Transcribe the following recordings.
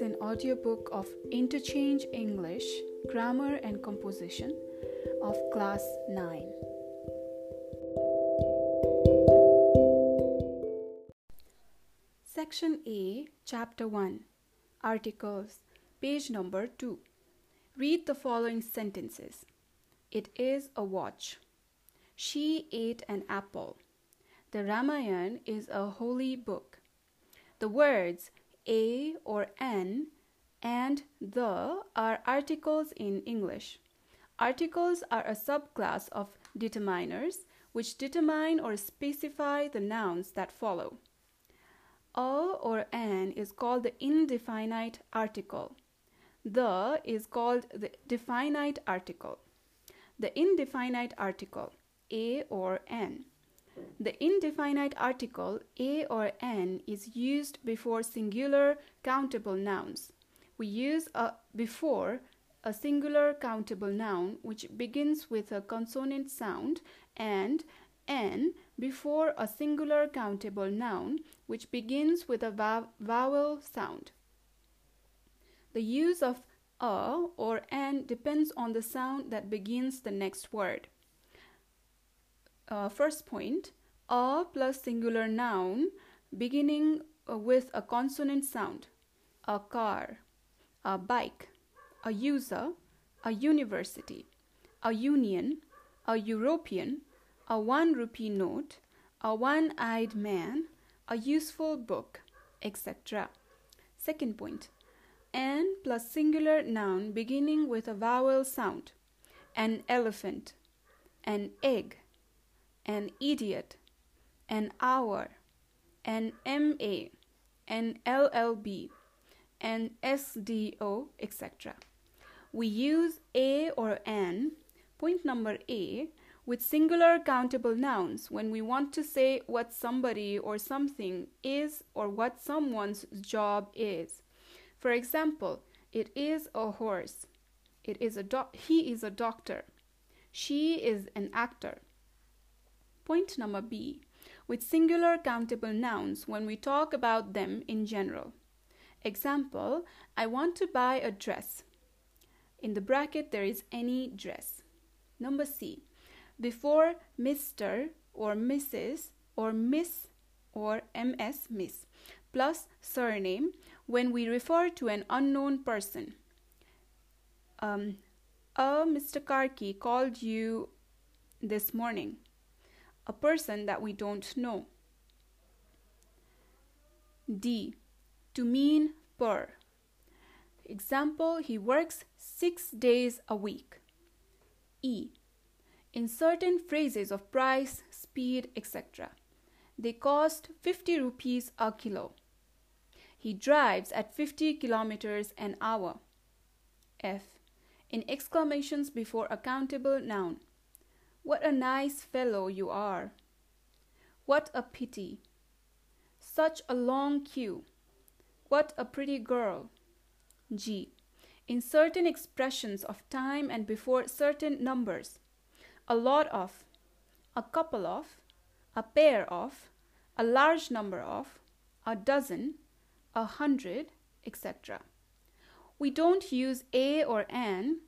an audiobook of Interchange English, Grammar and Composition of Class 9. Section A, Chapter 1 Articles, page number 2. Read the following sentences It is a watch. She ate an apple. The Ramayana is a holy book. The words a or an and the are articles in English. Articles are a subclass of determiners which determine or specify the nouns that follow. A or an is called the indefinite article. The is called the definite article. The indefinite article, a or an. The indefinite article a or an is used before singular countable nouns. We use a before a singular countable noun which begins with a consonant sound and an before a singular countable noun which begins with a vowel sound. The use of a or an depends on the sound that begins the next word. Uh, first point, a plus singular noun beginning uh, with a consonant sound. A car, a bike, a user, a university, a union, a European, a one rupee note, a one eyed man, a useful book, etc. Second point an plus singular noun beginning with a vowel sound. An elephant, an egg, an idiot, an hour, an MA, an LLB, an SDO, etc. We use a or an, point number A, with singular countable nouns when we want to say what somebody or something is or what someone's job is. For example, it is a horse. It is a he is a doctor. She is an actor. Point number B with singular countable nouns when we talk about them in general. Example, I want to buy a dress. In the bracket, there is any dress. Number C, before Mr. or Mrs. or Miss or MS, Miss, plus surname when we refer to an unknown person. Um, a Mr. Karki called you this morning a person that we don't know. D. To mean per. Example, he works six days a week. E. In certain phrases of price, speed, etc. They cost 50 rupees a kilo. He drives at 50 kilometers an hour. F. In exclamations before a countable noun. What a nice fellow you are! What a pity! Such a long queue! What a pretty girl! G. In certain expressions of time and before certain numbers. A lot of, a couple of, a pair of, a large number of, a dozen, a hundred, etc. We don't use a or an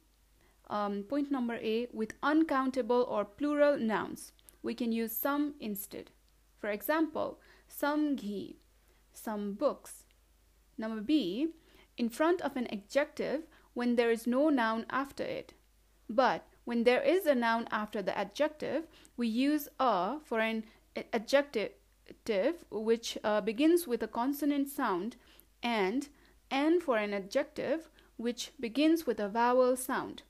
um, point number A, with uncountable or plural nouns. We can use some instead. For example, some ghee, some books. Number B, in front of an adjective when there is no noun after it. But when there is a noun after the adjective, we use a for an adjective which uh, begins with a consonant sound and n for an adjective which begins with a vowel sound.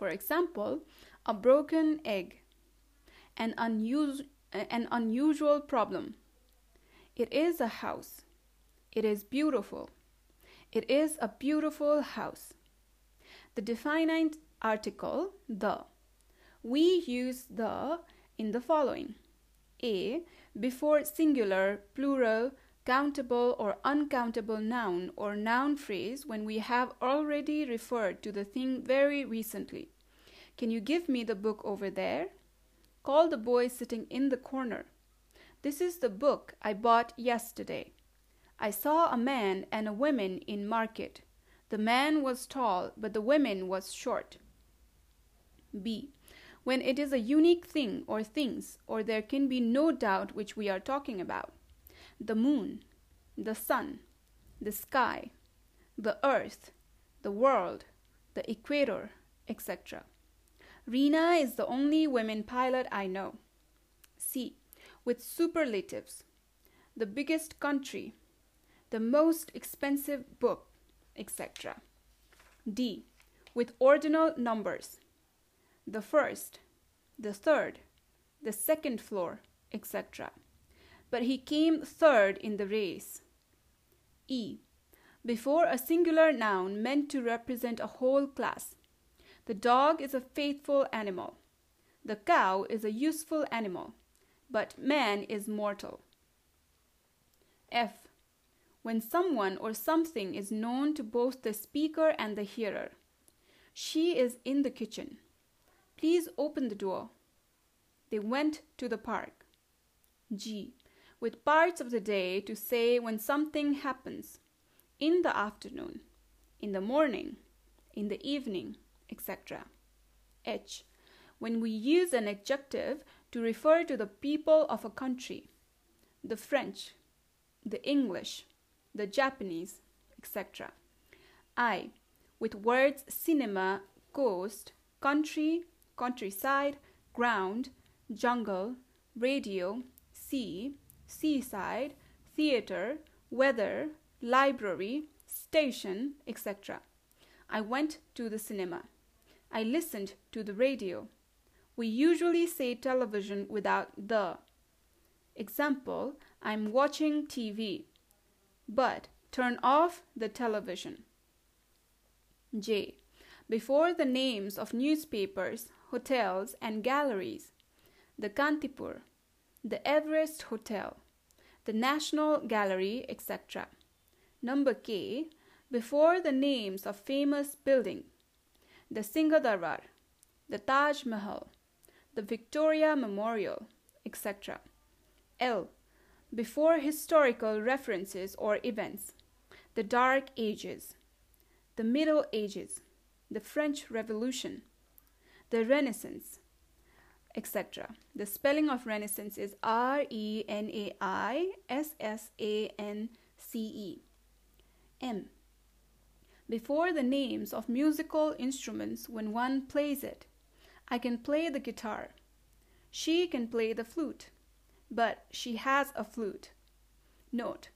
For example, a broken egg, an, unus- an unusual problem. It is a house. It is beautiful. It is a beautiful house. The definite article, the. We use the in the following A. Before singular, plural, countable or uncountable noun or noun phrase when we have already referred to the thing very recently. Can you give me the book over there? Call the boy sitting in the corner. This is the book I bought yesterday. I saw a man and a woman in market. The man was tall, but the woman was short. B. When it is a unique thing or things, or there can be no doubt which we are talking about. The moon, the sun, the sky, the earth, the world, the equator, etc. Rena is the only women pilot I know. C. With superlatives. The biggest country, the most expensive book, etc. D. With ordinal numbers. The first, the third, the second floor, etc. But he came third in the race. E. Before a singular noun meant to represent a whole class. The dog is a faithful animal. The cow is a useful animal. But man is mortal. F. When someone or something is known to both the speaker and the hearer. She is in the kitchen. Please open the door. They went to the park. G. With parts of the day to say when something happens. In the afternoon, in the morning, in the evening, etc. H. When we use an adjective to refer to the people of a country. The French, the English, the Japanese, etc. I. With words cinema, coast, country, countryside, ground, jungle, radio, sea, seaside, theater, weather, library, station, etc. I went to the cinema. I listened to the radio. We usually say television without the. Example, I'm watching TV. But turn off the television. J. Before the names of newspapers, hotels, and galleries the Kantipur, the Everest Hotel, the National Gallery, etc. Number K, before the names of famous building, the Singha Durbar, the Taj Mahal, the Victoria Memorial, etc. L, before historical references or events, the Dark Ages, the Middle Ages, the French Revolution, the Renaissance, etc. The spelling of Renaissance is R E N A I S S A N C E. M. Before the names of musical instruments when one plays it. I can play the guitar. She can play the flute, but she has a flute. Note: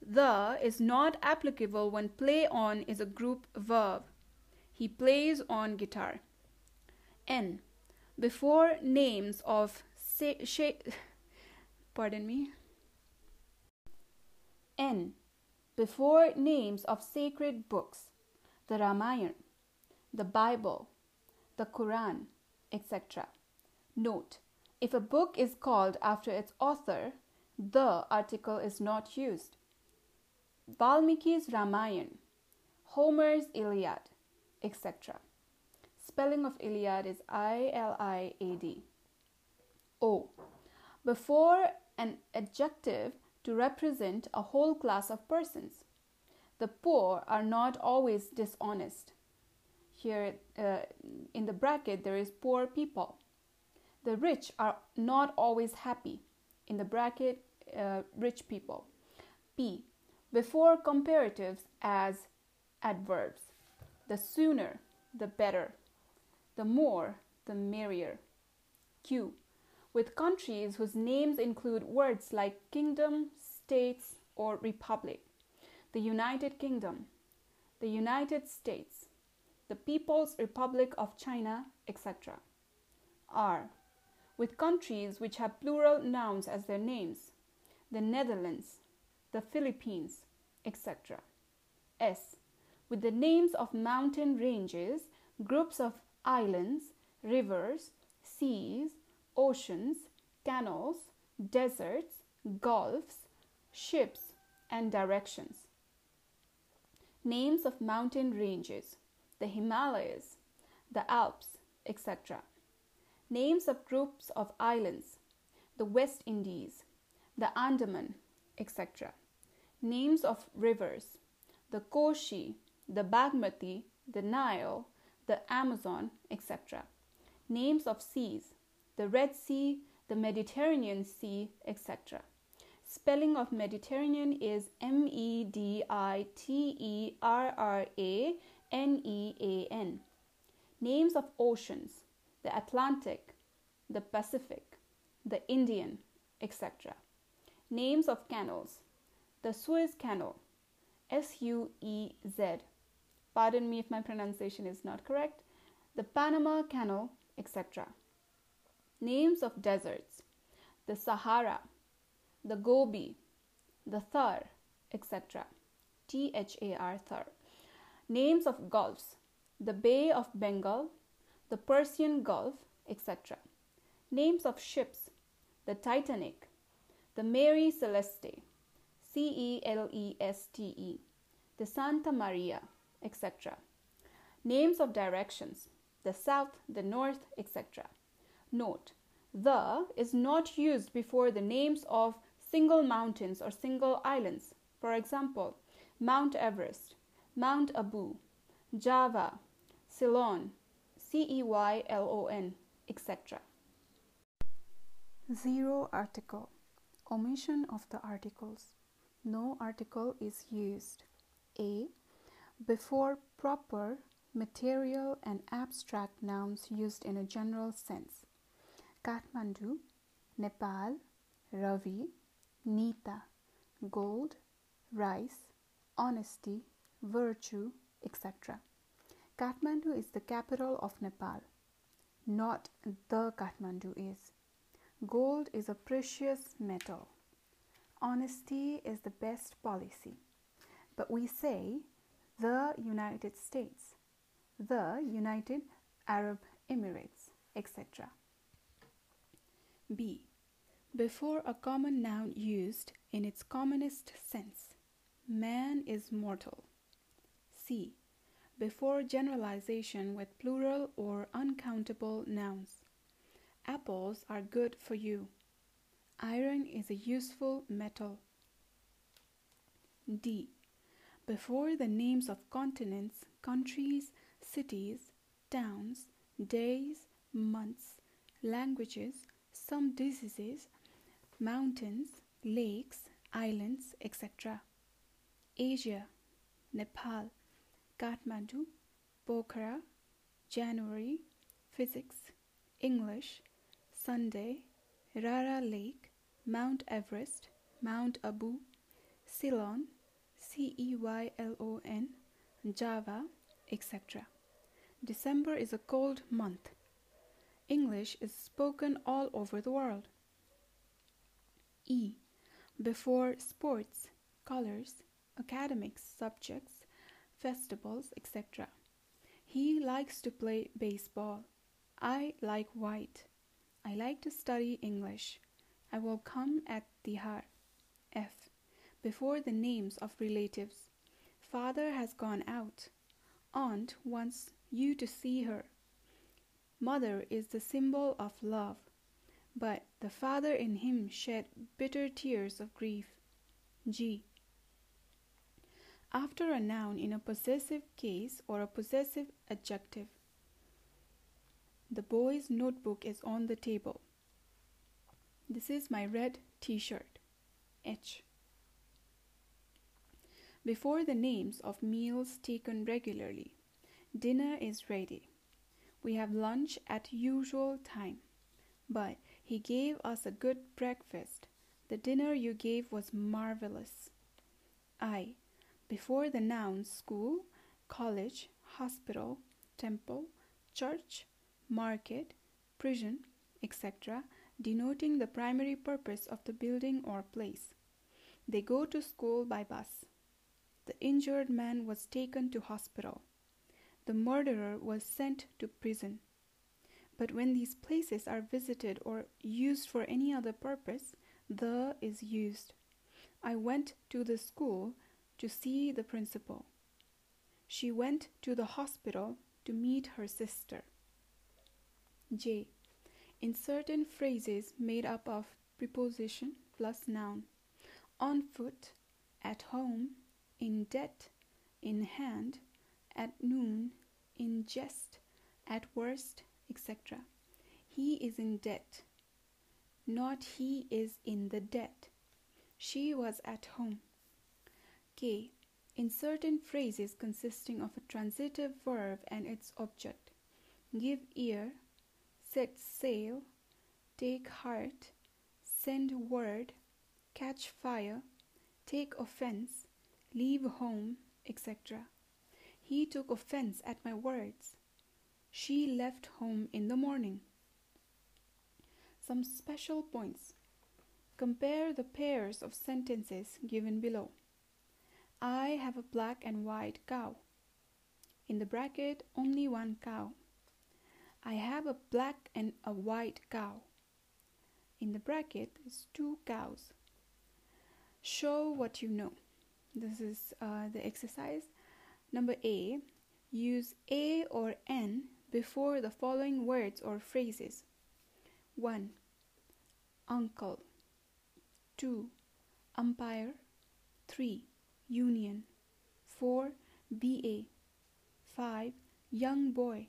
The is not applicable when play on is a group verb. He plays on guitar. N. Before names of pardon me. N. Before names of sacred books, the Ramayana, the Bible, the Quran, etc. Note: If a book is called after its author, the article is not used. Valmiki's Ramayana, Homer's Iliad, etc. Spelling of Iliad is I L I A D. O. Before an adjective to represent a whole class of persons. The poor are not always dishonest. Here uh, in the bracket, there is poor people. The rich are not always happy. In the bracket, uh, rich people. P. Before comparatives as adverbs. The sooner, the better. The more, the merrier. Q. With countries whose names include words like kingdom, states, or republic. The United Kingdom, the United States, the People's Republic of China, etc. R. With countries which have plural nouns as their names. The Netherlands, the Philippines, etc. S. With the names of mountain ranges, groups of islands, rivers, seas, oceans, canals, deserts, gulfs, ships, and directions. Names of mountain ranges, the Himalayas, the Alps, etc. Names of groups of islands, the West Indies, the Andaman, etc. Names of rivers the Koshi, the Bagmati, the Nile, the Amazon, etc. Names of seas the Red Sea, the Mediterranean Sea, etc. Spelling of Mediterranean is M E D I T E R R A N E A N. Names of oceans the Atlantic, the Pacific, the Indian, etc. Names of canals the Suez Canal, S U E Z. Pardon me if my pronunciation is not correct. The Panama Canal, etc. Names of deserts the Sahara, the Gobi, the Thar, etc. T H A R Thar. Names of gulfs the Bay of Bengal, the Persian Gulf, etc. Names of ships the Titanic, the Mary Celeste, C E L E S T E, the Santa Maria, etc. Names of directions the south, the north, etc. Note the is not used before the names of single mountains or single islands. For example, Mount Everest, Mount Abu, Java, Ceylon, C E Y L O N, etc. Zero article. Omission of the articles. No article is used. A. Before proper material and abstract nouns used in a general sense. Kathmandu, Nepal, Ravi, Nita, gold, rice, honesty, virtue, etc. Kathmandu is the capital of Nepal. Not the Kathmandu is. Gold is a precious metal. Honesty is the best policy. But we say the United States, the United Arab Emirates, etc. B. Before a common noun used in its commonest sense, man is mortal. C. Before generalization with plural or uncountable nouns, apples are good for you. Iron is a useful metal. D. Before the names of continents, countries, cities, towns, days, months, languages, some diseases, mountains, lakes, islands, etc. Asia, Nepal, Kathmandu, Pokhara, January, physics, English, Sunday, Rara Lake, Mount Everest, Mount Abu, Ceylon, C E Y L O N, Java, etc. December is a cold month. English is spoken all over the world. E. Before sports, colors, academics, subjects, festivals, etc. He likes to play baseball. I like white. I like to study English. I will come at Tihar. F. Before the names of relatives. Father has gone out. Aunt wants you to see her. Mother is the symbol of love, but the father in him shed bitter tears of grief. G. After a noun in a possessive case or a possessive adjective. The boy's notebook is on the table. This is my red t shirt. H. Before the names of meals taken regularly. Dinner is ready. We have lunch at usual time. But he gave us a good breakfast. The dinner you gave was marvelous. I. Before the nouns school, college, hospital, temple, church, market, prison, etc., denoting the primary purpose of the building or place. They go to school by bus. The injured man was taken to hospital the murderer was sent to prison. But when these places are visited or used for any other purpose, the is used. I went to the school to see the principal. She went to the hospital to meet her sister. J. In certain phrases made up of preposition plus noun. On foot, at home, in debt, in hand, at noon, in jest, at worst, etc. He is in debt, not he is in the debt. She was at home. K. In certain phrases consisting of a transitive verb and its object, give ear, set sail, take heart, send word, catch fire, take offense, leave home, etc. He took offense at my words. She left home in the morning. Some special points. Compare the pairs of sentences given below. I have a black and white cow. In the bracket, only one cow. I have a black and a white cow. In the bracket is two cows. Show what you know. This is uh, the exercise. Number A. Use A or N before the following words or phrases. 1. Uncle. 2. Umpire. 3. Union. 4. BA. 5. Young boy.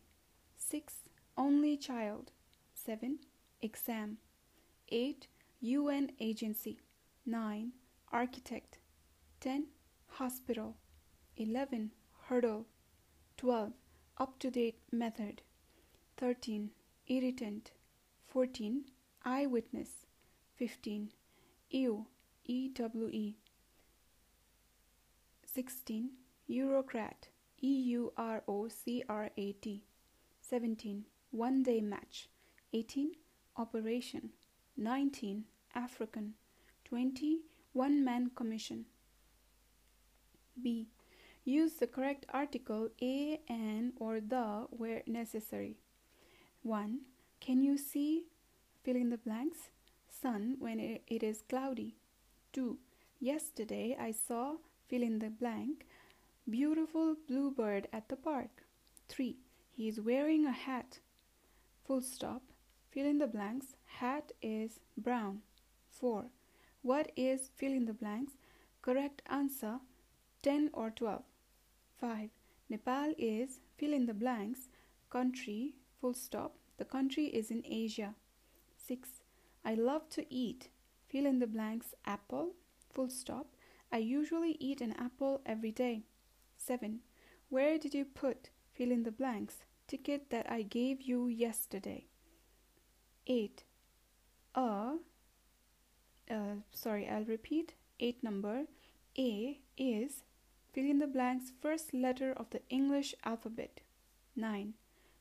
6. Only child. 7. Exam. 8. UN agency. 9. Architect. 10. Hospital. 11. Hurdle. 12. Up to date method. 13. Irritant. 14. Eyewitness. 15. EW. EWE. 16. Eurocrat. E U R O C R A T. 17. One day match. 18. Operation. 19. African. 20. One man commission. B. Use the correct article a, an, or the where necessary. 1. Can you see? Fill in the blanks. Sun when it is cloudy. 2. Yesterday I saw fill in the blank. Beautiful bluebird at the park. 3. He is wearing a hat. Full stop. Fill in the blanks. Hat is brown. 4. What is fill in the blanks? Correct answer 10 or 12. 5. Nepal is fill in the blanks. Country full stop. The country is in Asia. 6. I love to eat. Fill in the blanks apple full stop. I usually eat an apple every day. 7. Where did you put fill in the blanks ticket that I gave you yesterday? 8. A uh, sorry, I'll repeat. 8 number A is fill in the blanks first letter of the English alphabet. 9.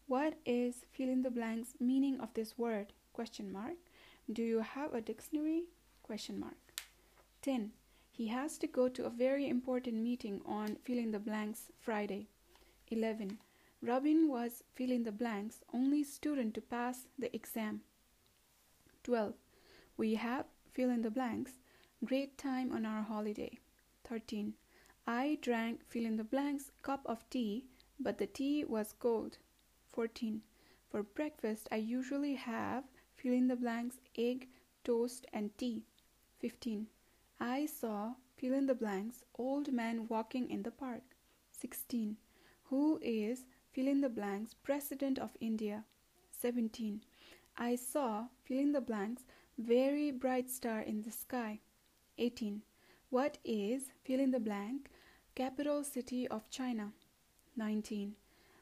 What is fill in the blanks meaning of this word? Question mark. Do you have a dictionary? Question mark. 10. He has to go to a very important meeting on fill in the blanks Friday. 11. Robin was fill in the blanks only student to pass the exam. 12. We have fill in the blanks great time on our holiday. 13. I drank fill in the blanks cup of tea, but the tea was cold. 14. For breakfast, I usually have fill in the blanks egg, toast, and tea. 15. I saw fill in the blanks old man walking in the park. 16. Who is fill in the blanks president of India? 17. I saw fill in the blanks very bright star in the sky. 18. What is fill in the blank capital city of China? 19.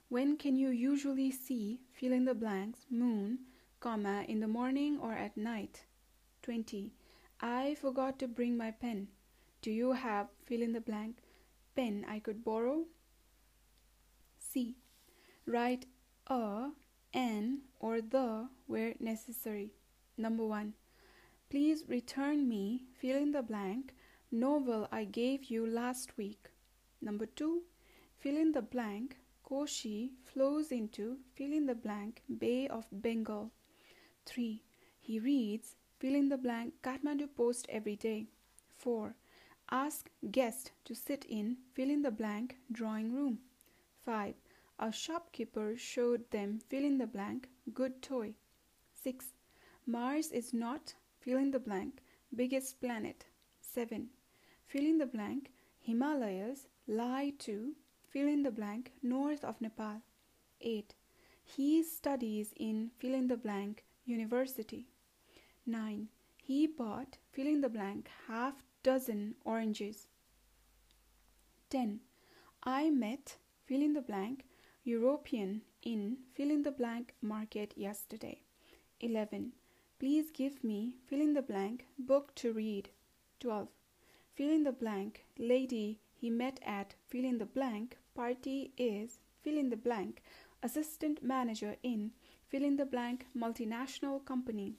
When can you usually see fill in the blanks moon, comma in the morning or at night? 20. I forgot to bring my pen. Do you have fill in the blank pen I could borrow? C. Write a, an, or the where necessary. Number 1. Please return me fill in the blank novel I gave you last week. Number 2. Fill in the blank Koshi flows into fill in the blank Bay of Bengal. 3. He reads fill in the blank Kathmandu Post every day. 4. Ask guest to sit in fill in the blank drawing room. 5. A shopkeeper showed them fill in the blank good toy. 6. Mars is not fill in the blank biggest planet. 7. Fill in the blank, Himalayas lie to fill in the blank north of Nepal. 8. He studies in fill in the blank university. 9. He bought fill in the blank half dozen oranges. 10. I met fill in the blank European in fill in the blank market yesterday. 11. Please give me fill in the blank book to read. 12. Fill in the blank lady he met at fill in the blank party is fill in the blank assistant manager in fill in the blank multinational company.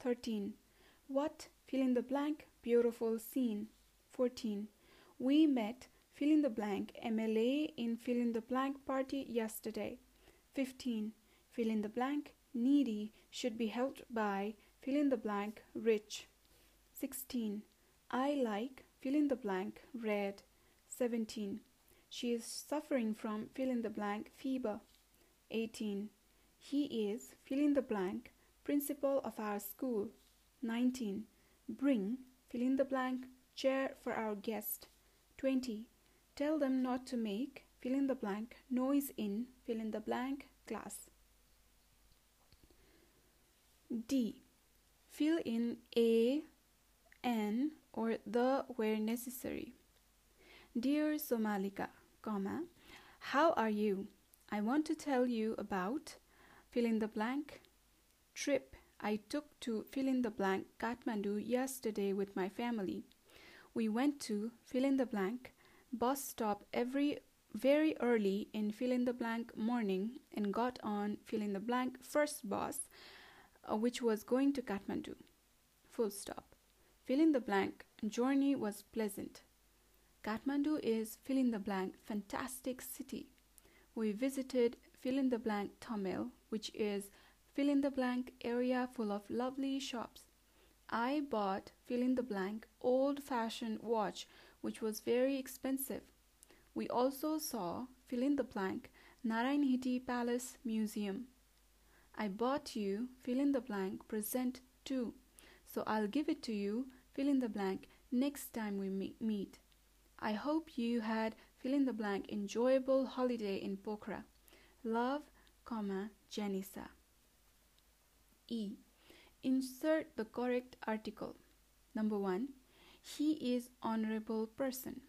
13. What fill in the blank beautiful scene. 14. We met fill in the blank MLA in fill in the blank party yesterday. 15. Fill in the blank needy should be helped by fill in the blank rich. 16. I like fill in the blank red. 17. She is suffering from fill in the blank fever. 18. He is fill in the blank principal of our school. 19. Bring fill in the blank chair for our guest. 20. Tell them not to make fill in the blank noise in fill in the blank class. D. Fill in an, or the where necessary. Dear Somalika, comma, how are you? I want to tell you about fill in the blank trip I took to fill in the blank Kathmandu yesterday with my family. We went to fill in the blank bus stop every very early in fill in the blank morning and got on fill in the blank first bus uh, which was going to Kathmandu. Full stop. Fill in the blank journey was pleasant. Kathmandu is fill in the blank fantastic city. We visited fill in the blank Thamel, which is fill in the blank area full of lovely shops. I bought fill in the blank old fashioned watch which was very expensive. We also saw fill in the blank Narayanhiti Palace Museum. I bought you fill in the blank present too, so I'll give it to you fill in the blank next time we meet. I hope you had fill in the blank enjoyable holiday in Pokhara. Love, comma, Janissa. E. Insert the correct article. Number 1. He is honorable person.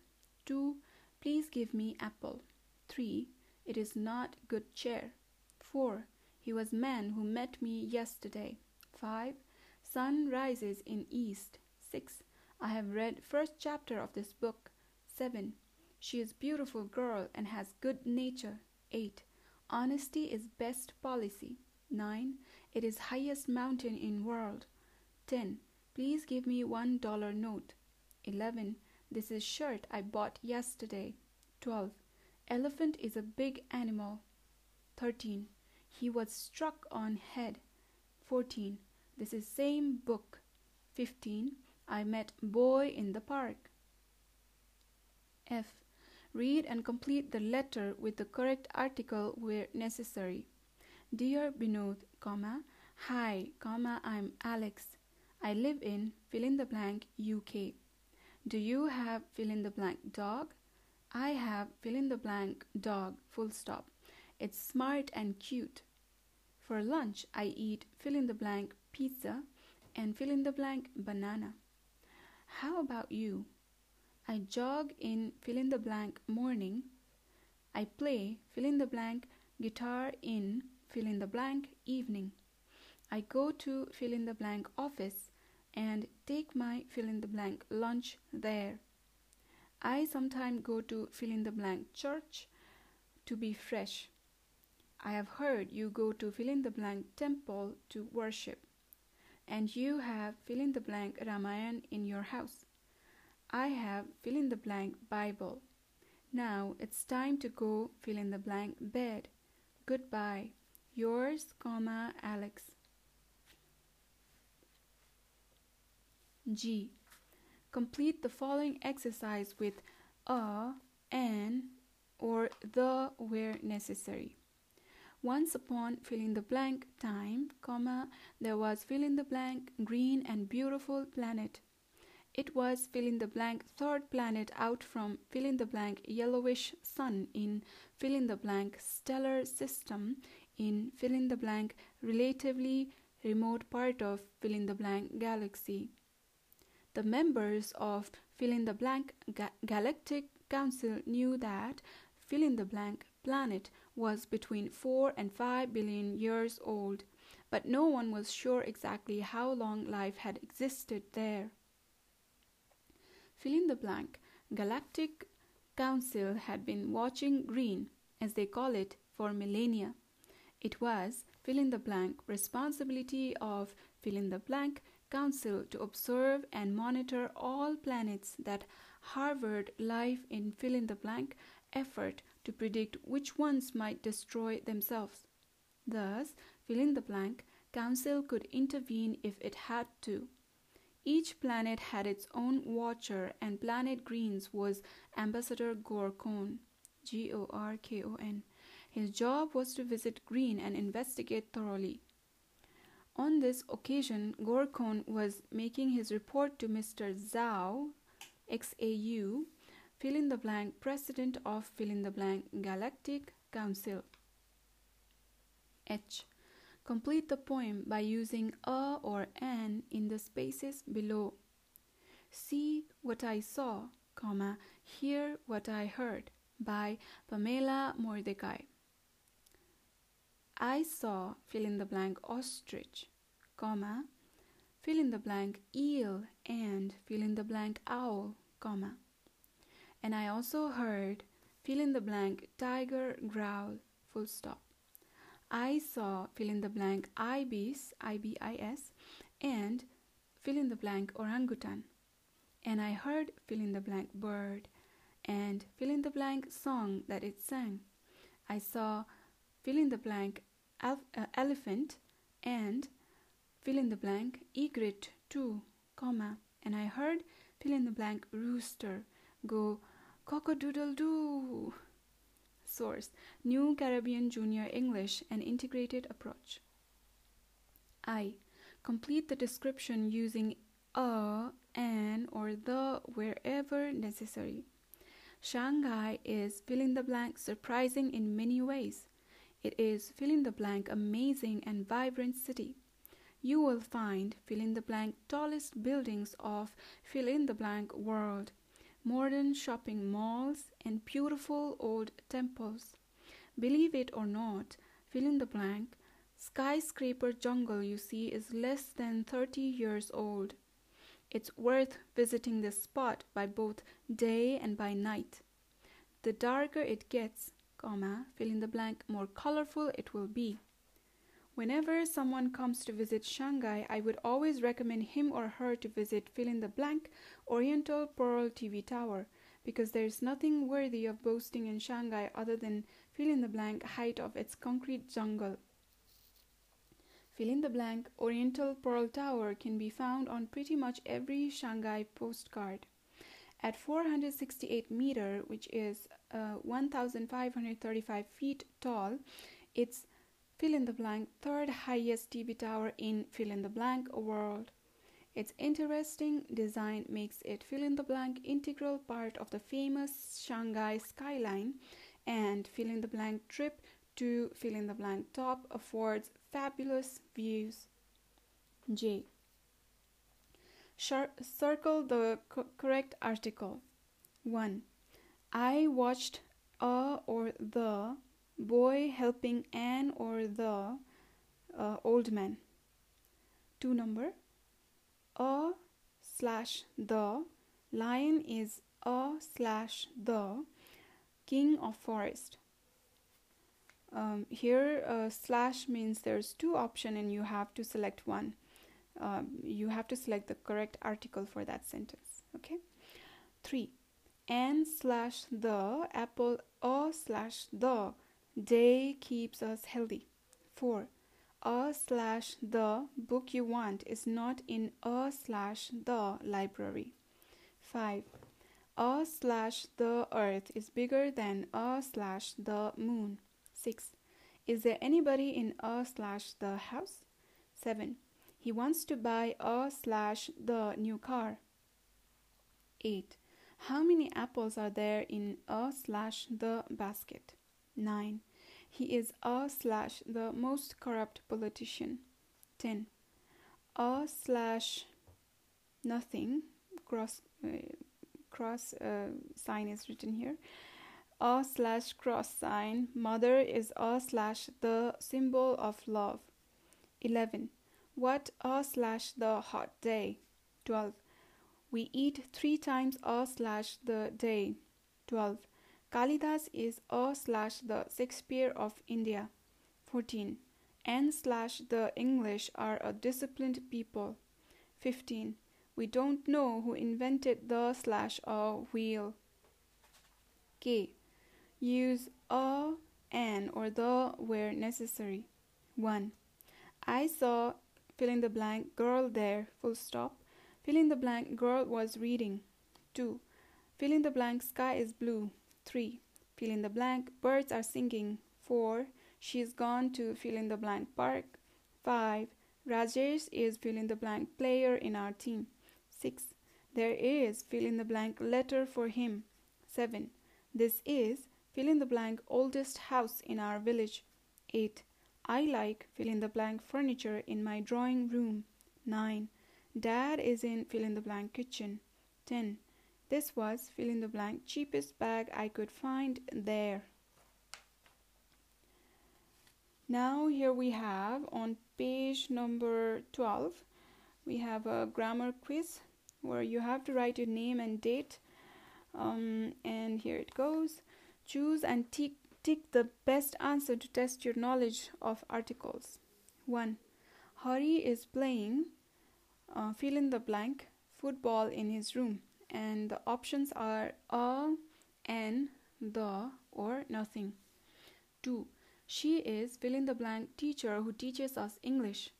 2. Please give me apple. 3. It is not good chair. 4. He was man who met me yesterday. 5. Sun rises in east. 6. I have read first chapter of this book. 7. She is beautiful girl and has good nature. 8. Honesty is best policy. 9. It is highest mountain in world. 10. Please give me one dollar note. 11. This is shirt I bought yesterday. 12. Elephant is a big animal. 13. He was struck on head. 14. This is same book. 15. I met boy in the park. F. Read and complete the letter with the correct article where necessary. Dear Binod, comma, Hi, comma, I'm Alex. I live in fill in the blank UK. Do you have fill in the blank dog? I have fill in the blank dog, full stop. It's smart and cute. For lunch, I eat fill in the blank pizza and fill in the blank banana. How about you? I jog in fill in the blank morning. I play fill in the blank guitar in fill in the blank evening. I go to fill in the blank office and take my fill in the blank lunch there. I sometimes go to fill in the blank church to be fresh. I have heard you go to fill in the blank temple to worship. And you have fill in the blank Ramayan in your house. I have fill in the blank Bible. Now it's time to go fill in the blank bed. Goodbye. Yours, comma, Alex. G. Complete the following exercise with a, an, or the where necessary. Once upon fill in the blank time, comma, there was fill in the blank green and beautiful planet. It was fill in the blank third planet out from fill in the blank yellowish sun in fill in the blank stellar system in fill in the blank relatively remote part of fill in the blank galaxy. The members of fill in the blank ga- galactic council knew that fill in the blank planet was between 4 and 5 billion years old, but no one was sure exactly how long life had existed there. Fill in the blank Galactic Council had been watching green, as they call it, for millennia. It was fill in the blank responsibility of fill in the blank council to observe and monitor all planets that harbored life in fill in the blank effort to predict which ones might destroy themselves. Thus, fill in the blank council could intervene if it had to. Each planet had its own watcher, and Planet Green's was Ambassador Gorkon. G O R K O N. His job was to visit Green and investigate thoroughly. On this occasion, Gorkon was making his report to Mr. Zhao, XAU, fill in the blank, president of fill in the blank Galactic Council. H. Complete the poem by using a or an in the spaces below. See what I saw, comma, hear what I heard by Pamela Mordecai. I saw fill in the blank ostrich, comma, fill in the blank eel and fill in the blank owl, comma. And I also heard fill in the blank tiger growl, full stop. I saw fill in the blank ibis, I-B-I-S, and fill in the blank orangutan. And I heard fill in the blank bird and fill in the blank song that it sang. I saw fill in the blank uh, elephant and fill in the blank egret too, comma, and I heard fill in the blank rooster go cock-a-doodle-doo. Source New Caribbean Junior English An Integrated Approach. I. Complete the description using a, an, or the wherever necessary. Shanghai is fill in the blank surprising in many ways. It is fill in the blank amazing and vibrant city. You will find fill in the blank tallest buildings of fill in the blank world modern shopping malls, and beautiful old temples. Believe it or not, fill in the blank, skyscraper jungle you see is less than 30 years old. It's worth visiting this spot by both day and by night. The darker it gets, comma, fill in the blank, more colorful it will be. Whenever someone comes to visit Shanghai, I would always recommend him or her to visit fill in the blank Oriental Pearl TV Tower because there is nothing worthy of boasting in Shanghai other than fill in the blank height of its concrete jungle. Fill in the blank Oriental Pearl Tower can be found on pretty much every Shanghai postcard. At 468 meter, which is uh, 1,535 feet tall, it's fill in the blank third highest TV tower in fill in the blank world. Its interesting design makes it fill in the blank integral part of the famous Shanghai skyline and fill in the blank trip to fill in the blank top affords fabulous views. J. Circle the co- correct article. 1. I watched a or the boy helping an or the uh, old man. Two number a slash the lion is a slash the king of forest. Um, here uh, slash means there's two option and you have to select one. Um, you have to select the correct article for that sentence. Okay. Three. And slash the apple a slash the Day keeps us healthy. 4. A slash the book you want is not in a slash the library. 5. A slash the earth is bigger than a slash the moon. 6. Is there anybody in a slash the house? 7. He wants to buy a slash the new car. 8. How many apples are there in a slash the basket? 9. He is a slash the most corrupt politician. 10. A slash nothing cross uh, cross uh, sign is written here. A slash cross sign. Mother is a slash the symbol of love. 11. What a slash the hot day. 12. We eat three times a slash the day. 12. Kalidas is a slash the Shakespeare of India. 14. And slash the English are a disciplined people. 15. We don't know who invented the slash a wheel. K. Use a, an, or the where necessary. 1. I saw fill in the blank girl there, full stop. Fill in the blank girl was reading. 2. Fill in the blank sky is blue. 3. Fill in the blank birds are singing. 4. She's gone to fill in the blank park. 5. Rajesh is fill in the blank player in our team. 6. There is fill in the blank letter for him. 7. This is fill in the blank oldest house in our village. 8. I like fill in the blank furniture in my drawing room. 9. Dad is in fill in the blank kitchen. 10. This was fill in the blank cheapest bag I could find there. Now, here we have on page number 12, we have a grammar quiz where you have to write your name and date. Um, and here it goes. Choose and tick, tick the best answer to test your knowledge of articles. 1. Hari is playing uh, fill in the blank football in his room and the options are a an the or nothing 2 she is fill in the blank teacher who teaches us english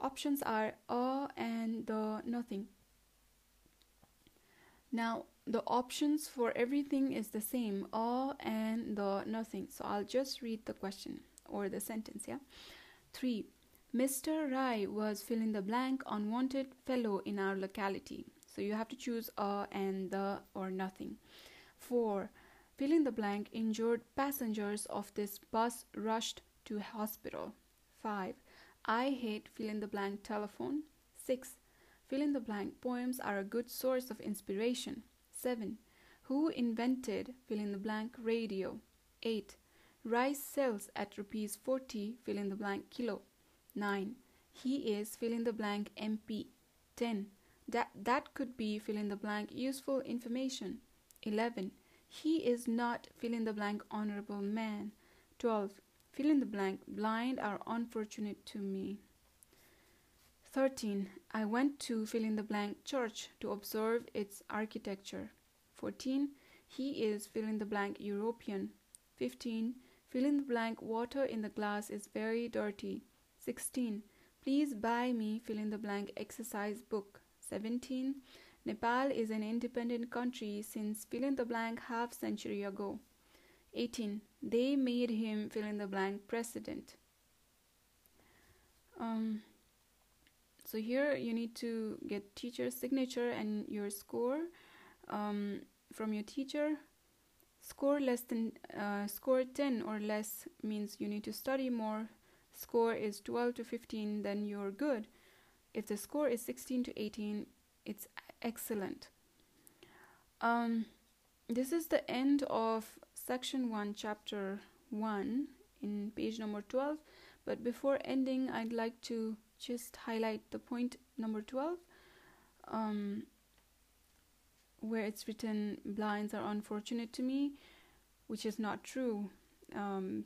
options are a and the nothing now the options for everything is the same a and the nothing so i'll just read the question or the sentence yeah 3 Mr. Rai was fill in the blank unwanted fellow in our locality. So you have to choose a and the or nothing. 4. Fill in the blank injured passengers of this bus rushed to hospital. 5. I hate fill in the blank telephone. 6. Fill in the blank poems are a good source of inspiration. 7. Who invented fill in the blank radio? 8. Rice sells at rupees 40 fill in the blank kilo. 9. He is fill in the blank MP. 10. That, that could be fill in the blank useful information. 11. He is not fill in the blank honorable man. 12. Fill in the blank blind are unfortunate to me. 13. I went to fill in the blank church to observe its architecture. 14. He is fill in the blank European. 15. Fill in the blank water in the glass is very dirty. 16. Please buy me fill in the blank exercise book. 17. Nepal is an independent country since fill in the blank half century ago. 18. They made him fill in the blank president. Um, so here you need to get teacher's signature and your score um, from your teacher. Score less than uh, score 10 or less means you need to study more score is 12 to 15, then you're good. If the score is 16 to 18, it's excellent. Um, this is the end of section 1, chapter 1, in page number 12. But before ending, I'd like to just highlight the point number 12, um, where it's written, Blinds are unfortunate to me, which is not true. Um,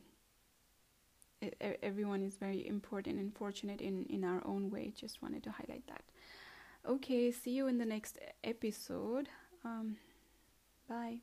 everyone is very important and fortunate in in our own way. Just wanted to highlight that. Okay see you in the next episode. Um, bye